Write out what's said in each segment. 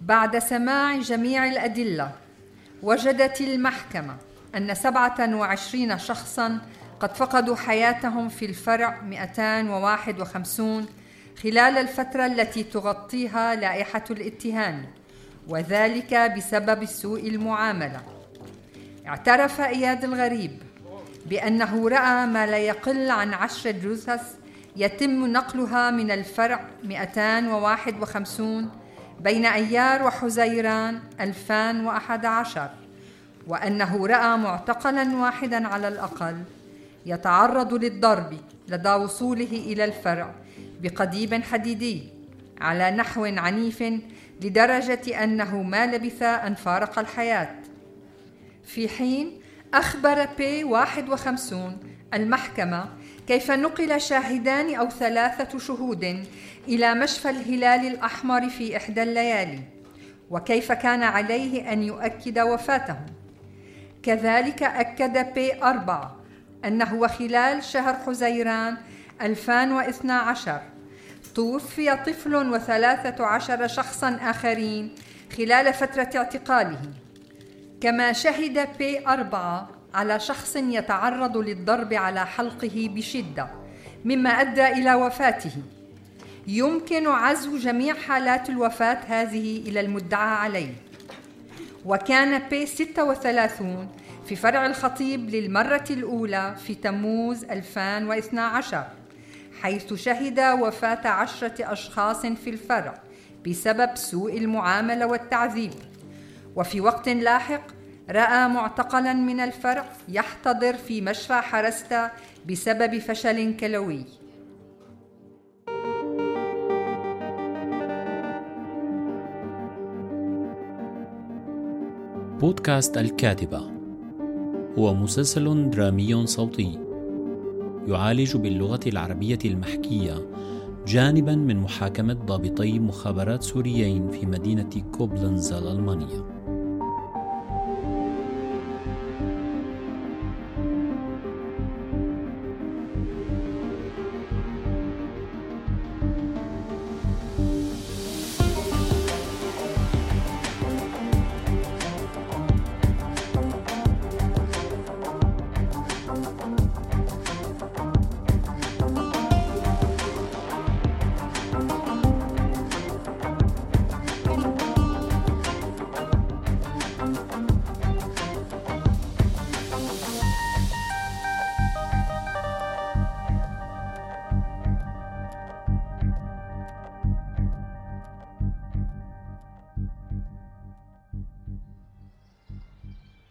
بعد سماع جميع الأدلة وجدت المحكمة أن 27 شخصا قد فقدوا حياتهم في الفرع 251 خلال الفترة التي تغطيها لائحة الاتهام وذلك بسبب سوء المعاملة. اعترف إياد الغريب بأنه رأى ما لا يقل عن عشر جثث يتم نقلها من الفرع 251 بين أيار وحزيران 2011 وأنه رأى معتقلا واحدا على الأقل يتعرض للضرب لدى وصوله إلى الفرع بقضيب حديدي على نحو عنيف لدرجة أنه ما لبث أن فارق الحياة. في حين أخبر بي 51 المحكمة كيف نقل شاهدان أو ثلاثة شهود إلى مشفى الهلال الأحمر في إحدى الليالي وكيف كان عليه أن يؤكد وفاتهم كذلك أكد بي أربعة أنه خلال شهر حزيران 2012 توفي طفل وثلاثة عشر شخصا آخرين خلال فترة اعتقاله. كما شهد بي أربعة على شخص يتعرض للضرب على حلقه بشدة مما أدى إلى وفاته. يمكن عزو جميع حالات الوفاة هذه إلى المدعى عليه. وكان بي 36 في فرع الخطيب للمرة الأولى في تموز 2012 حيث شهد وفاة عشرة أشخاص في الفرع بسبب سوء المعاملة والتعذيب. وفي وقت لاحق رأى معتقلا من الفرع يحتضر في مشفى حرستا بسبب فشل كلوي. بودكاست الكاتبة. هو مسلسل درامي صوتي. يعالج باللغة العربية المحكية جانبا من محاكمة ضابطي مخابرات سوريين في مدينة كوبلنز الألمانية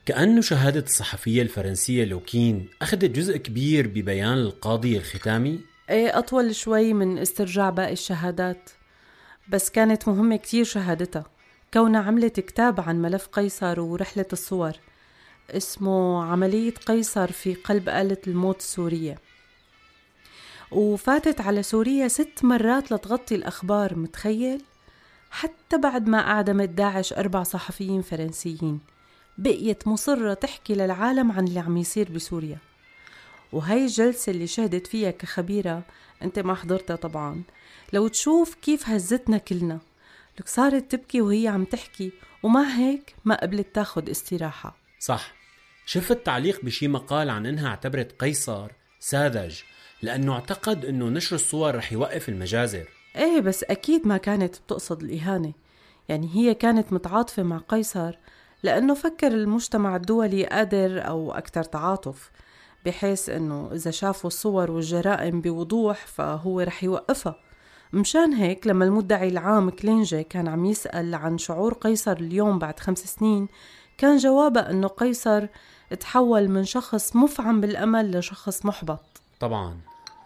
كأنه شهادة الصحفية الفرنسية لوكين أخذت جزء كبير ببيان القاضي الختامي؟ إيه أطول شوي من استرجاع باقي الشهادات. بس كانت مهمة كتير شهادتها. كونها عملت كتاب عن ملف قيصر ورحلة الصور. اسمه عملية قيصر في قلب آلة الموت السورية. وفاتت على سوريا ست مرات لتغطي الأخبار متخيل؟ حتى بعد ما أعدمت داعش أربع صحفيين فرنسيين. بقيت مصرة تحكي للعالم عن اللي عم يصير بسوريا. وهي الجلسة اللي شهدت فيها كخبيرة انت ما حضرتها طبعا. لو تشوف كيف هزتنا كلنا. لك صارت تبكي وهي عم تحكي ومع هيك ما قبلت تاخد استراحة. صح. شفت تعليق بشي مقال عن إنها اعتبرت قيصر ساذج لأنه اعتقد إنه نشر الصور رح يوقف المجازر. إيه بس أكيد ما كانت بتقصد الإهانة. يعني هي كانت متعاطفة مع قيصر لأنه فكر المجتمع الدولي قادر أو أكثر تعاطف بحيث أنه إذا شافوا الصور والجرائم بوضوح فهو رح يوقفها. مشان هيك لما المدعي العام كلينجي كان عم يسأل عن شعور قيصر اليوم بعد خمس سنين كان جوابه أنه قيصر تحول من شخص مفعم بالأمل لشخص محبط. طبعا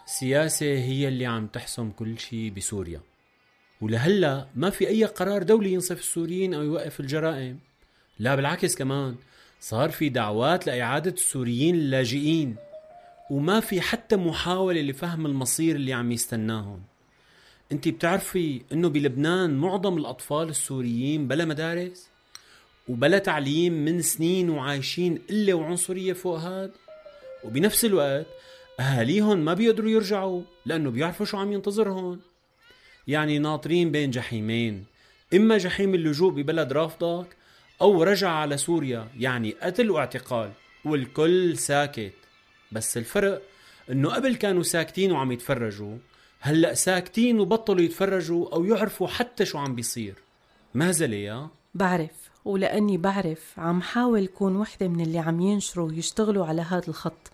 السياسة هي اللي عم تحسم كل شيء بسوريا. ولهلأ ما في أي قرار دولي ينصف السوريين أو يوقف الجرائم. لا بالعكس كمان صار في دعوات لإعادة السوريين اللاجئين وما في حتى محاولة لفهم المصير اللي عم يستناهم. انت بتعرفي انه بلبنان معظم الأطفال السوريين بلا مدارس وبلا تعليم من سنين وعايشين إلا وعنصرية فوق هاد؟ وبنفس الوقت أهاليهم ما بيقدروا يرجعوا لأنه بيعرفوا شو عم ينتظرهم. يعني ناطرين بين جحيمين إما جحيم اللجوء ببلد رافضك أو رجع على سوريا يعني قتل واعتقال والكل ساكت. بس الفرق إنه قبل كانوا ساكتين وعم يتفرجوا هلأ ساكتين وبطلوا يتفرجوا أو يعرفوا حتى شو عم بيصير. ما زليا؟ بعرف ولأني بعرف عم حاول كون وحدة من اللي عم ينشروا ويشتغلوا على هذا الخط.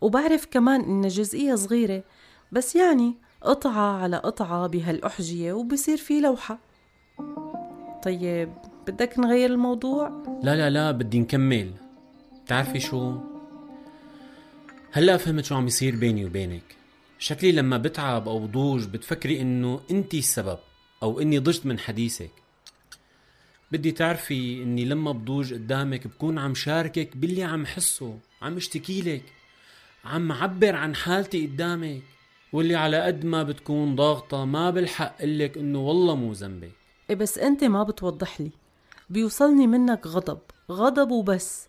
وبعرف كمان إن جزئية صغيرة بس يعني قطعة على قطعة بهالأحجية وبصير في لوحة. طيب بدك نغير الموضوع؟ لا لا لا بدي نكمل. بتعرفي شو؟ هلا فهمت شو عم يصير بيني وبينك. شكلي لما بتعب أو بضوج بتفكري إنه أنتي السبب أو إني ضجت من حديثك. بدي تعرفي إني لما بضوج قدامك بكون عم شاركك باللي عم حسه عم اشتكي لك عم عبر عن حالتي قدامك واللي على قد ما بتكون ضاغطة ما بالحق قلك إنه والله مو ذنبك. إيه بس أنت ما بتوضح لي. بيوصلني منك غضب غضب وبس.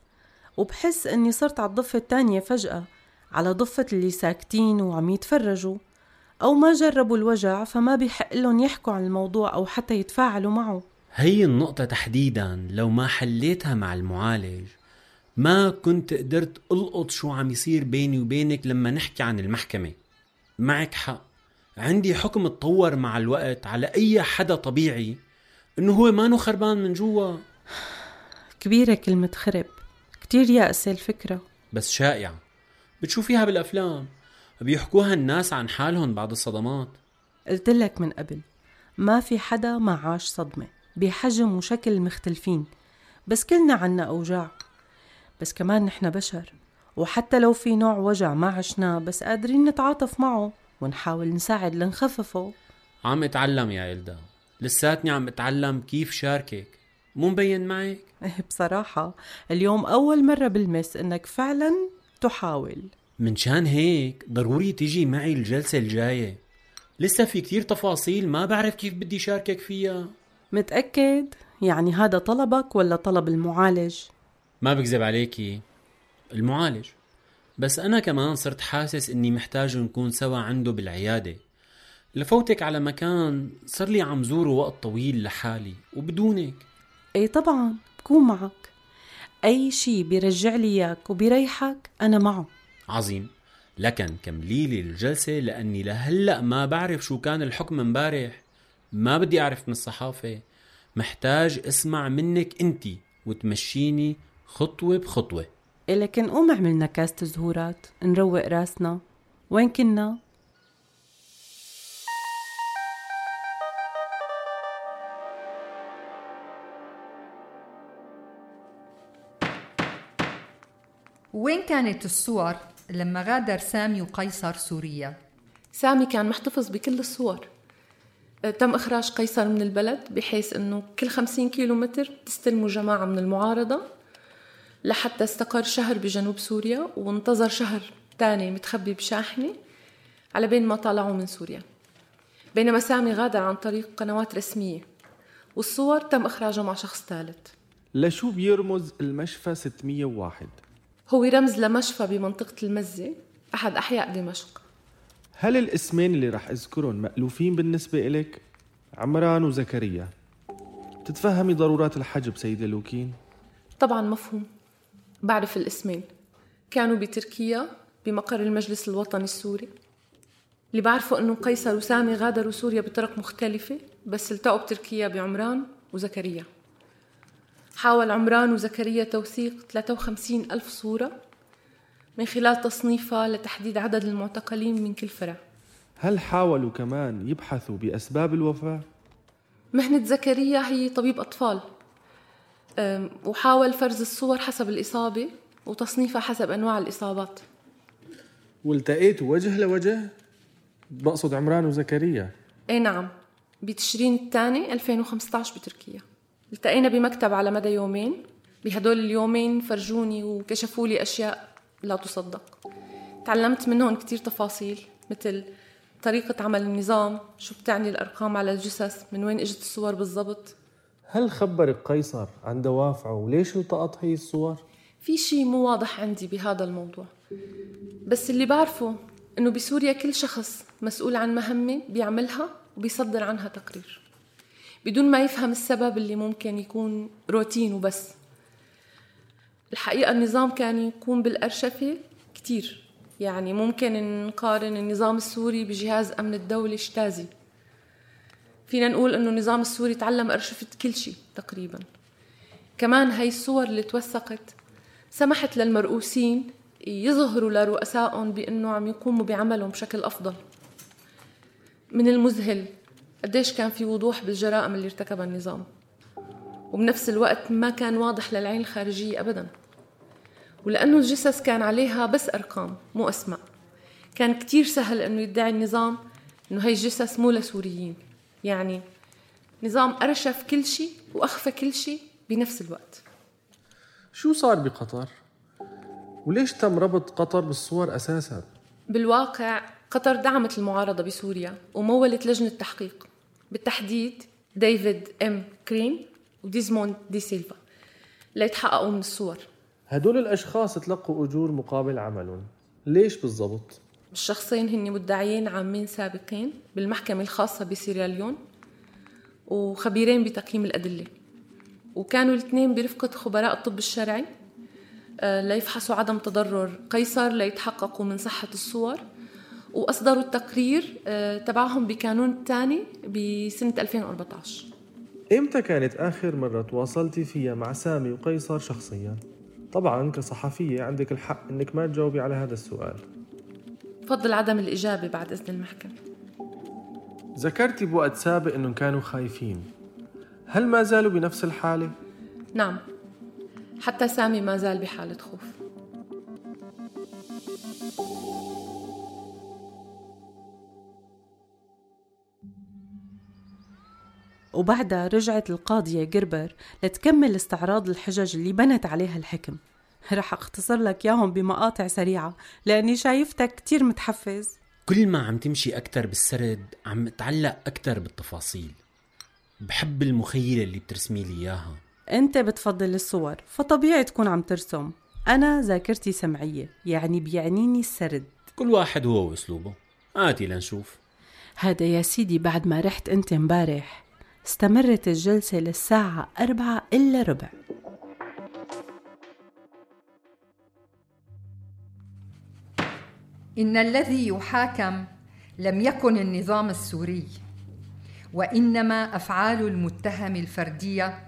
وبحس إني صرت على الضفة التانية فجأة على ضفة اللي ساكتين وعم يتفرجوا. أو ما جربوا الوجع فما بيحق لهم يحكوا عن الموضوع أو حتى يتفاعلوا معه. هي النقطة تحديدا لو ما حليتها مع المعالج. ما كنت قدرت ألقط شو عم يصير بيني وبينك لما نحكي عن المحكمة. معك حق. عندي حكم تطور مع الوقت على أي حدا طبيعي. إنه هو ما خربان من جوا. كبيرة كلمة خرب. كتير يائسة الفكرة. بس شائعة. بتشوفيها بالأفلام. بيحكوها الناس عن حالهم بعد الصدمات. قلت لك من قبل ما في حدا ما عاش صدمة. بحجم وشكل مختلفين. بس كلنا عنا أوجاع. بس كمان نحن بشر. وحتى لو في نوع وجع ما عشناه بس قادرين نتعاطف معه ونحاول نساعد لنخففه. عم اتعلم يا إلدا. لساتني عم اتعلم كيف شاركك مو مبين معك؟ إيه بصراحة اليوم أول مرة بلمس إنك فعلا تحاول من شان هيك ضروري تيجي معي الجلسة الجاية لسه في كتير تفاصيل ما بعرف كيف بدي شاركك فيها متأكد؟ يعني هذا طلبك ولا طلب المعالج؟ ما بكذب عليكي المعالج بس أنا كمان صرت حاسس إني محتاج نكون سوا عنده بالعيادة لفوتك على مكان صار لي عم زوره وقت طويل لحالي وبدونك. إيه طبعا بكون معك. أي شي بيرجع لي إياك وبيريحك أنا معه. عظيم. لكن كملي لي الجلسة لأني لهلأ ما بعرف شو كان الحكم امبارح. ما بدي أعرف من الصحافة. محتاج أسمع منك انتي وتمشيني خطوة بخطوة. إيه لكن قوم عملنا كاسة زهورات. نروق راسنا. وين كنا؟ وين كانت الصور لما غادر سامي وقيصر سوريا؟ سامي كان محتفظ بكل الصور. آه، تم إخراج قيصر من البلد بحيث أنه كل خمسين كيلو متر تستلموا جماعة من المعارضة لحتى استقر شهر بجنوب سوريا وانتظر شهر تاني متخبي بشاحنة على بين ما طلعوا من سوريا. بينما سامي غادر عن طريق قنوات رسمية. والصور تم إخراجها مع شخص ثالث. لشو بيرمز المشفى 601 هو رمز لمشفى بمنطقة المزة. أحد أحياء دمشق. هل الاسمين اللي رح أذكرهم مألوفين بالنسبة إلك؟ عمران وزكريا. تتفهمي ضرورات الحجب سيدة لوكين؟ طبعا مفهوم. بعرف الاسمين. كانوا بتركيا بمقر المجلس الوطني السوري. اللي بعرفه إنه قيصر وسامي غادروا سوريا بطرق مختلفة بس التقوا بتركيا بعمران وزكريا. حاول عمران وزكريا توثيق 53 ألف صورة من خلال تصنيفها لتحديد عدد المعتقلين من كل فرع هل حاولوا كمان يبحثوا بأسباب الوفاة؟ مهنة زكريا هي طبيب أطفال وحاول فرز الصور حسب الإصابة وتصنيفها حسب أنواع الإصابات والتقيتوا وجه لوجه؟ بقصد عمران وزكريا أي نعم بتشرين الثاني 2015 بتركيا التقينا بمكتب على مدى يومين. بهدول اليومين فرجوني وكشفوا لي أشياء لا تصدق. تعلمت منهم كتير تفاصيل مثل طريقة عمل النظام شو بتعني الأرقام على الجثث من وين إجت الصور بالضبط. هل خبرك قيصر عن دوافعه وليش التقط هي الصور؟ في شيء مو واضح عندي بهذا الموضوع. بس اللي بعرفه إنه بسوريا كل شخص مسؤول عن مهمة بيعملها وبيصدر عنها تقرير. بدون ما يفهم السبب اللي ممكن يكون روتين وبس الحقيقة النظام كان يكون بالأرشفة كتير. يعني ممكن نقارن النظام السوري بجهاز أمن الدولة شتازي. فينا نقول إنه النظام السوري تعلم أرشفة كل شيء تقريبا. كمان هاي الصور اللي توثقت سمحت للمرؤوسين يظهروا لرؤسائهم بأنه عم يقوموا بعملهم بشكل أفضل. من المذهل قديش كان في وضوح بالجرائم اللي ارتكبها النظام. وبنفس الوقت ما كان واضح للعين الخارجية أبدا. ولأنه الجثث كان عليها بس أرقام مو أسماء. كان كتير سهل أنه يدعي النظام أنه هاي الجثث مو لسوريين. يعني نظام أرشف كل شيء وأخفى كل شيء بنفس الوقت. شو صار بقطر؟ وليش تم ربط قطر بالصور أساسا؟ بالواقع قطر دعمت المعارضة بسوريا ومولت لجنة تحقيق. بالتحديد ديفيد إم كرين وديزموند دي سيلفا. ليتحققوا من الصور. هدول الأشخاص تلقوا أجور مقابل عملهم ليش بالضبط؟ الشخصين هن مدعيين عامين سابقين بالمحكمة الخاصة بسيراليون وخبيرين بتقييم الأدلة. وكانوا الاثنين برفقة خبراء الطب الشرعي آه، ليفحصوا عدم تضرر قيصر ليتحققوا من صحة الصور. وأصدروا التقرير آه، تبعهم بكانون الثاني بسنة 2014 إمتى كانت آخر مرة تواصلتي فيها مع سامي وقيصر شخصيا؟ طبعا كصحفية عندك الحق إنك ما تجاوبي على هذا السؤال. فضل عدم الإجابة بعد إذن المحكمة. ذكرتي بوقت سابق إنهم كانوا خايفين. هل ما زالوا بنفس الحالة؟ نعم. حتى سامي ما زال بحالة خوف. وبعدها رجعت القاضية جربر لتكمل استعراض الحجج اللي بنت عليها الحكم. رح أختصر لك ياهم بمقاطع سريعة لأني شايفتك كتير متحفز. كل ما عم تمشي أكتر بالسرد عم اتعلق أكتر بالتفاصيل. بحب المخيلة اللي بترسمي لي إياها. أنت بتفضل الصور فطبيعي تكون عم ترسم. أنا ذاكرتي سمعية يعني بيعنيني السرد. كل واحد هو وأسلوبه. آتي لنشوف. هذا يا سيدي بعد ما رحت أنت امبارح. استمرت الجلسة للساعة أربعة إلا ربع. إن الذي يحاكم لم يكن النظام السوري وإنما أفعال المتهم الفردية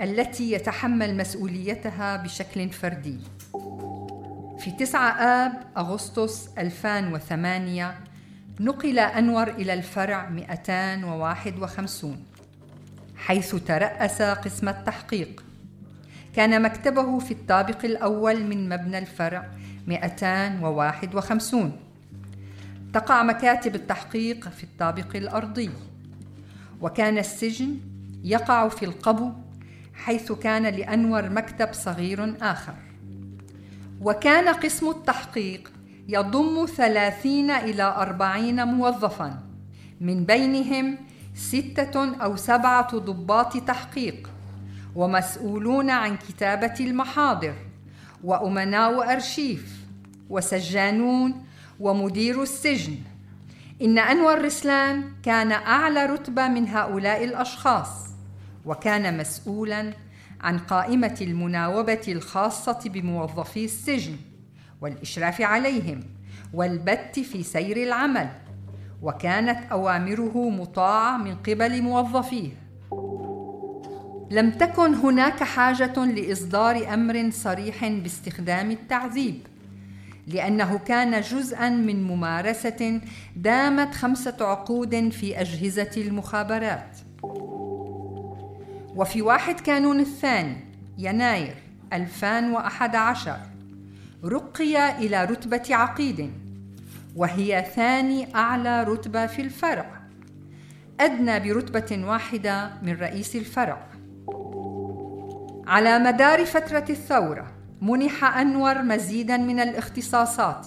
التي يتحمل مسؤوليتها بشكل فردي. في 9 آب أغسطس 2008 نقل أنور إلى الفرع 251 حيث ترأس قسم التحقيق. كان مكتبه في الطابق الأول من مبنى الفرع 251 تقع مكاتب التحقيق في الطابق الأرضي. وكان السجن يقع في القبو حيث كان لأنور مكتب صغير آخر. وكان قسم التحقيق يضم ثلاثين إلى أربعين موظفا من بينهم ستة أو سبعة ضباط تحقيق ومسؤولون عن كتابة المحاضر وأمناء أرشيف وسجانون ومدير السجن. إن أنور رسلان كان أعلى رتبة من هؤلاء الأشخاص وكان مسؤولا عن قائمة المناوبة الخاصة بموظفي السجن والإشراف عليهم والبت في سير العمل. وكانت أوامره مطاعة من قبل موظفيه. لم تكن هناك حاجة لإصدار أمر صريح باستخدام التعذيب لأنه كان جزءا من ممارسة دامت خمسة عقود في أجهزة المخابرات. وفي واحد كانون الثاني يناير 2011 رقي إلى رتبة عقيد. وهي ثاني أعلى رتبة في الفرع. أدنى برتبة واحدة من رئيس الفرع. على مدار فترة الثورة منح أنور مزيدا من الاختصاصات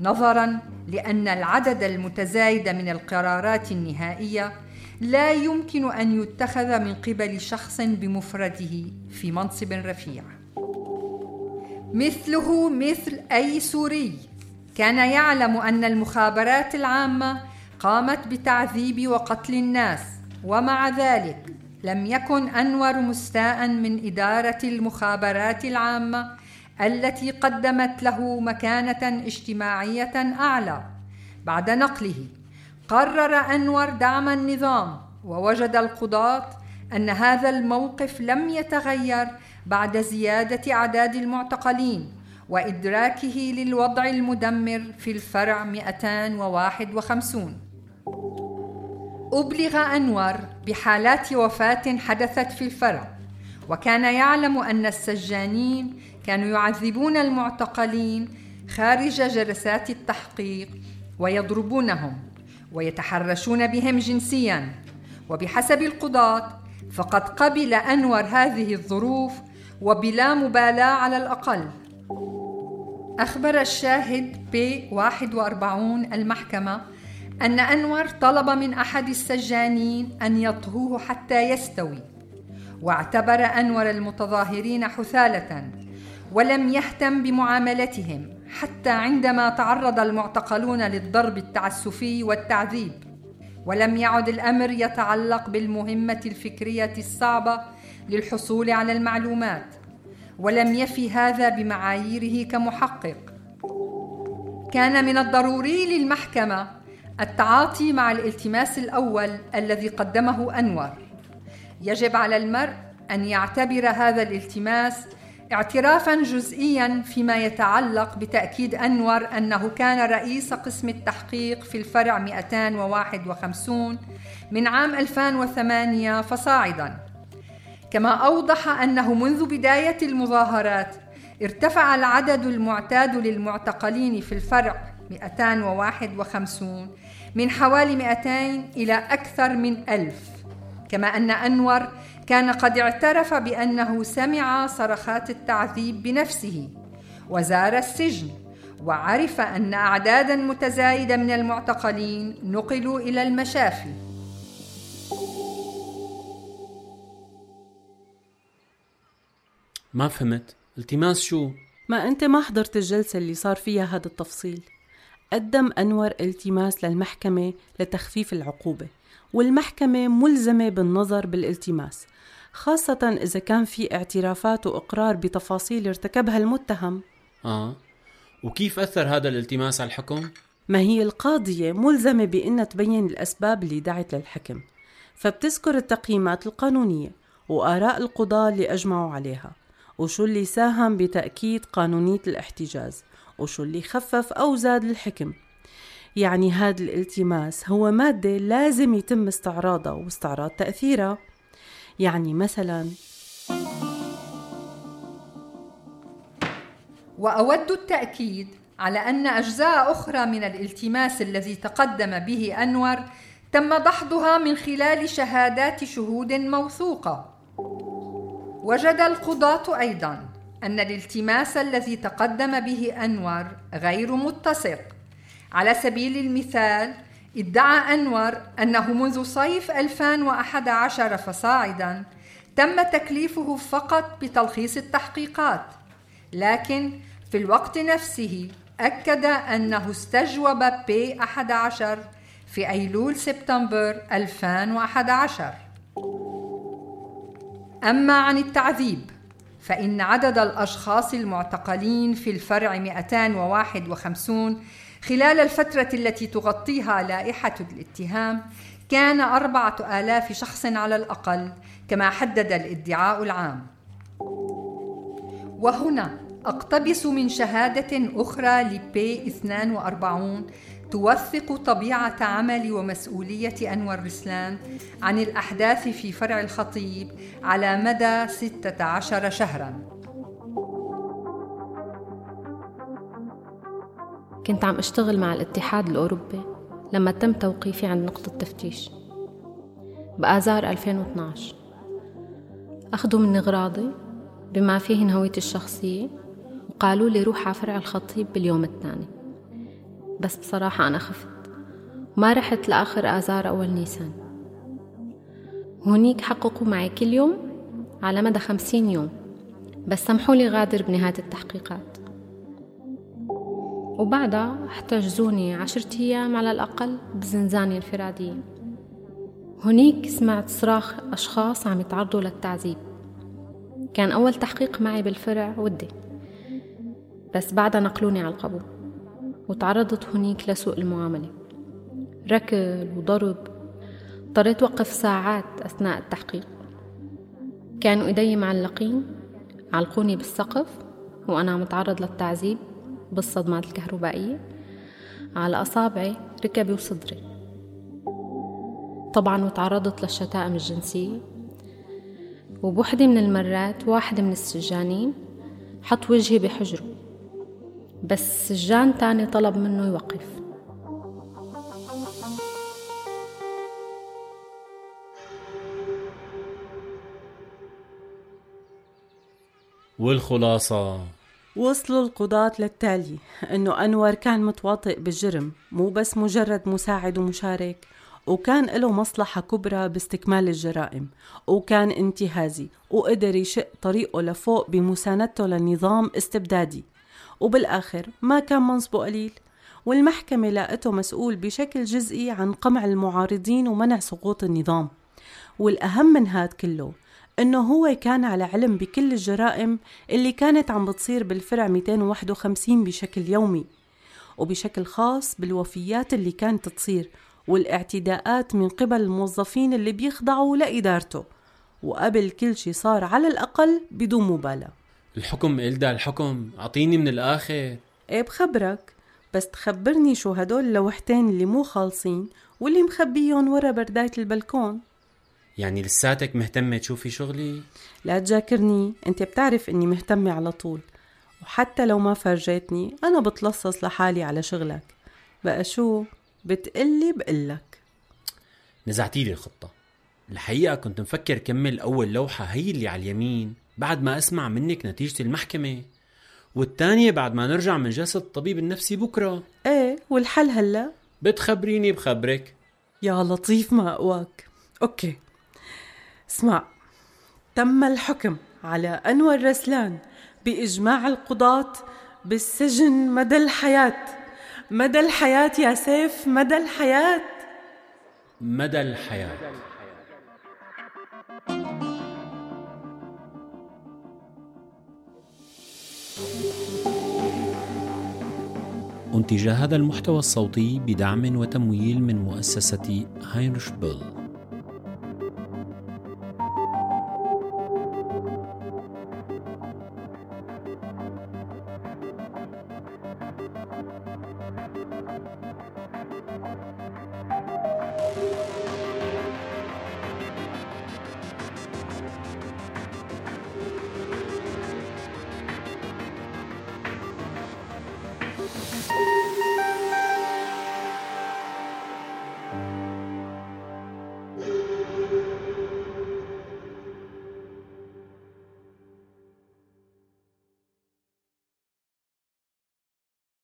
نظرا لأن العدد المتزايد من القرارات النهائية لا يمكن أن يتخذ من قبل شخص بمفرده في منصب رفيع. مثله مثل أي سوري كان يعلم أن المخابرات العامة قامت بتعذيب وقتل الناس ومع ذلك لم يكن أنور مستاء من إدارة المخابرات العامة التي قدمت له مكانة اجتماعية أعلى. بعد نقله قرر أنور دعم النظام ووجد القضاة أن هذا الموقف لم يتغير بعد زيادة أعداد المعتقلين. وإدراكه للوضع المدمر في الفرع 251 أبلغ أنور بحالات وفاة حدثت في الفرع وكان يعلم أن السجانين كانوا يعذبون المعتقلين خارج جلسات التحقيق ويضربونهم ويتحرشون بهم جنسيا. وبحسب القضاة فقد قبل أنور هذه الظروف وبلا مبالاة على الأقل. أخبر الشاهد ب 41 المحكمة أن أنور طلب من أحد السجانين أن يطهوه حتى يستوي واعتبر أنور المتظاهرين حثالة ولم يهتم بمعاملتهم حتى عندما تعرض المعتقلون للضرب التعسفي والتعذيب ولم يعد الأمر يتعلق بالمهمة الفكرية الصعبة للحصول على المعلومات. ولم يفي هذا بمعاييره كمحقق. كان من الضروري للمحكمة التعاطي مع الالتماس الأول الذي قدمه أنور. يجب على المرء أن يعتبر هذا الالتماس اعترافا جزئيا فيما يتعلق بتأكيد أنور أنه كان رئيس قسم التحقيق في الفرع 251 من عام 2008 فصاعدا. كما أوضح أنه منذ بداية المظاهرات ارتفع العدد المعتاد للمعتقلين في الفرع 251 من حوالي 200 إلى أكثر من ألف. كما أن أنور كان قد اعترف بأنه سمع صرخات التعذيب بنفسه وزار السجن وعرف أن أعدادا متزايدة من المعتقلين نقلوا إلى المشافي. ما فهمت؟ التماس شو؟ ما أنت ما حضرت الجلسة اللي صار فيها هذا التفصيل. قدم أنور التماس للمحكمة لتخفيف العقوبة والمحكمة ملزمة بالنظر بالالتماس خاصة إذا كان في اعترافات وإقرار بتفاصيل ارتكبها المتهم. آه. وكيف أثر هذا الالتماس على الحكم؟ ما هي القاضية ملزمة بأنها تبين الأسباب اللي دعت للحكم فبتذكر التقييمات القانونية وآراء القضاة اللي أجمعوا عليها. وشو اللي ساهم بتأكيد قانونية الاحتجاز وشو اللي خفف أو زاد الحكم. يعني هذا الالتماس هو مادة لازم يتم استعراضها واستعراض تأثيرها. يعني مثلا وأود التأكيد على أن أجزاء أخرى من الالتماس الذي تقدم به أنور تم دحضها من خلال شهادات شهود موثوقة. وجد القضاة أيضا أن الالتماس الذي تقدم به أنور غير متسق. على سبيل المثال ادعى أنور أنه منذ صيف 2011 فصاعدا تم تكليفه فقط بتلخيص التحقيقات. لكن في الوقت نفسه أكد أنه استجوب بي 11 في أيلول سبتمبر 2011 أما عن التعذيب فإن عدد الأشخاص المعتقلين في الفرع 251 خلال الفترة التي تغطيها لائحة الاتهام كان أربعة آلاف شخص على الأقل كما حدد الادعاء العام. وهنا أقتبس من شهادة أخرى لبي 42 توثق طبيعة عمل ومسؤولية أنور رسلان عن الأحداث في فرع الخطيب على مدى 16 شهرا. كنت عم أشتغل مع الاتحاد الأوروبي لما تم توقيفي عند نقطة تفتيش بآذار 2012 أخذوا مني أغراضي بما فيهن هويتي الشخصية وقالوا لي روح على فرع الخطيب باليوم الثاني. بس بصراحة أنا خفت. ما رحت لآخر آذار أول نيسان. هونيك حققوا معي كل يوم على مدى خمسين يوم. بس سمحوا لي غادر بنهاية التحقيقات. وبعدها احتجزوني عشرة أيام على الأقل بزنزاني الفرادية هنيك سمعت صراخ أشخاص عم يتعرضوا للتعذيب. كان أول تحقيق معي بالفرع ودي. بس بعدها نقلوني على القبو. وتعرضت هنيك لسوء المعاملة. ركل وضرب اضطريت وقف ساعات أثناء التحقيق. كانوا إيدي معلقين علقوني بالسقف وأنا عم للتعذيب بالصدمات الكهربائية. على أصابعي ركبي وصدري. طبعا وتعرضت للشتائم الجنسية. وبوحدة من المرات واحد من السجانين حط وجهي بحجره. بس سجان تاني طلب منه يوقف. والخلاصة. وصلوا القضاة للتالي إنه أنور كان متواطئ بالجرم مو بس مجرد مساعد ومشارك وكان له مصلحة كبرى باستكمال الجرائم وكان انتهازي وقدر يشق طريقه لفوق بمساندته لنظام استبدادي. وبالآخر ما كان منصبه قليل والمحكمة لاقته مسؤول بشكل جزئي عن قمع المعارضين ومنع سقوط النظام. والأهم من هاد كله إنه هو كان على علم بكل الجرائم اللي كانت عم بتصير بالفرع 251 بشكل يومي وبشكل خاص بالوفيات اللي كانت تصير والاعتداءات من قبل الموظفين اللي بيخضعوا لإدارته وقبل كل شي صار على الأقل بدون مبالاة الحكم إلدا الحكم أعطيني من الآخر. إيه بخبرك؟ بس تخبرني شو هدول اللوحتين اللي مو خالصين واللي مخبيهم ورا برداية البلكون. يعني لساتك مهتمة تشوفي شغلي؟ لا تذاكرني أنت بتعرف إني مهتمة على طول. وحتى لو ما فرجيتني أنا بتلصص لحالي على شغلك. بقى شو؟ بتقلي بقلك. نزعتي لي الخطة. الحقيقة كنت مفكر كمل أول لوحة هي اللي على اليمين. بعد ما أسمع منك نتيجة المحكمة. والتانية بعد ما نرجع من جلسة الطبيب النفسي بكرة. إيه والحل هلا؟ بتخبريني بخبرك. يا لطيف ما أقواك. أوكي. اسمع تم الحكم على أنور رسلان بإجماع القضاة بالسجن مدى الحياة. مدى الحياة يا سيف مدى الحياة. مدى الحياة. أنتج هذا المحتوى الصوتي بدعم وتمويل من مؤسسة هاينرش بيل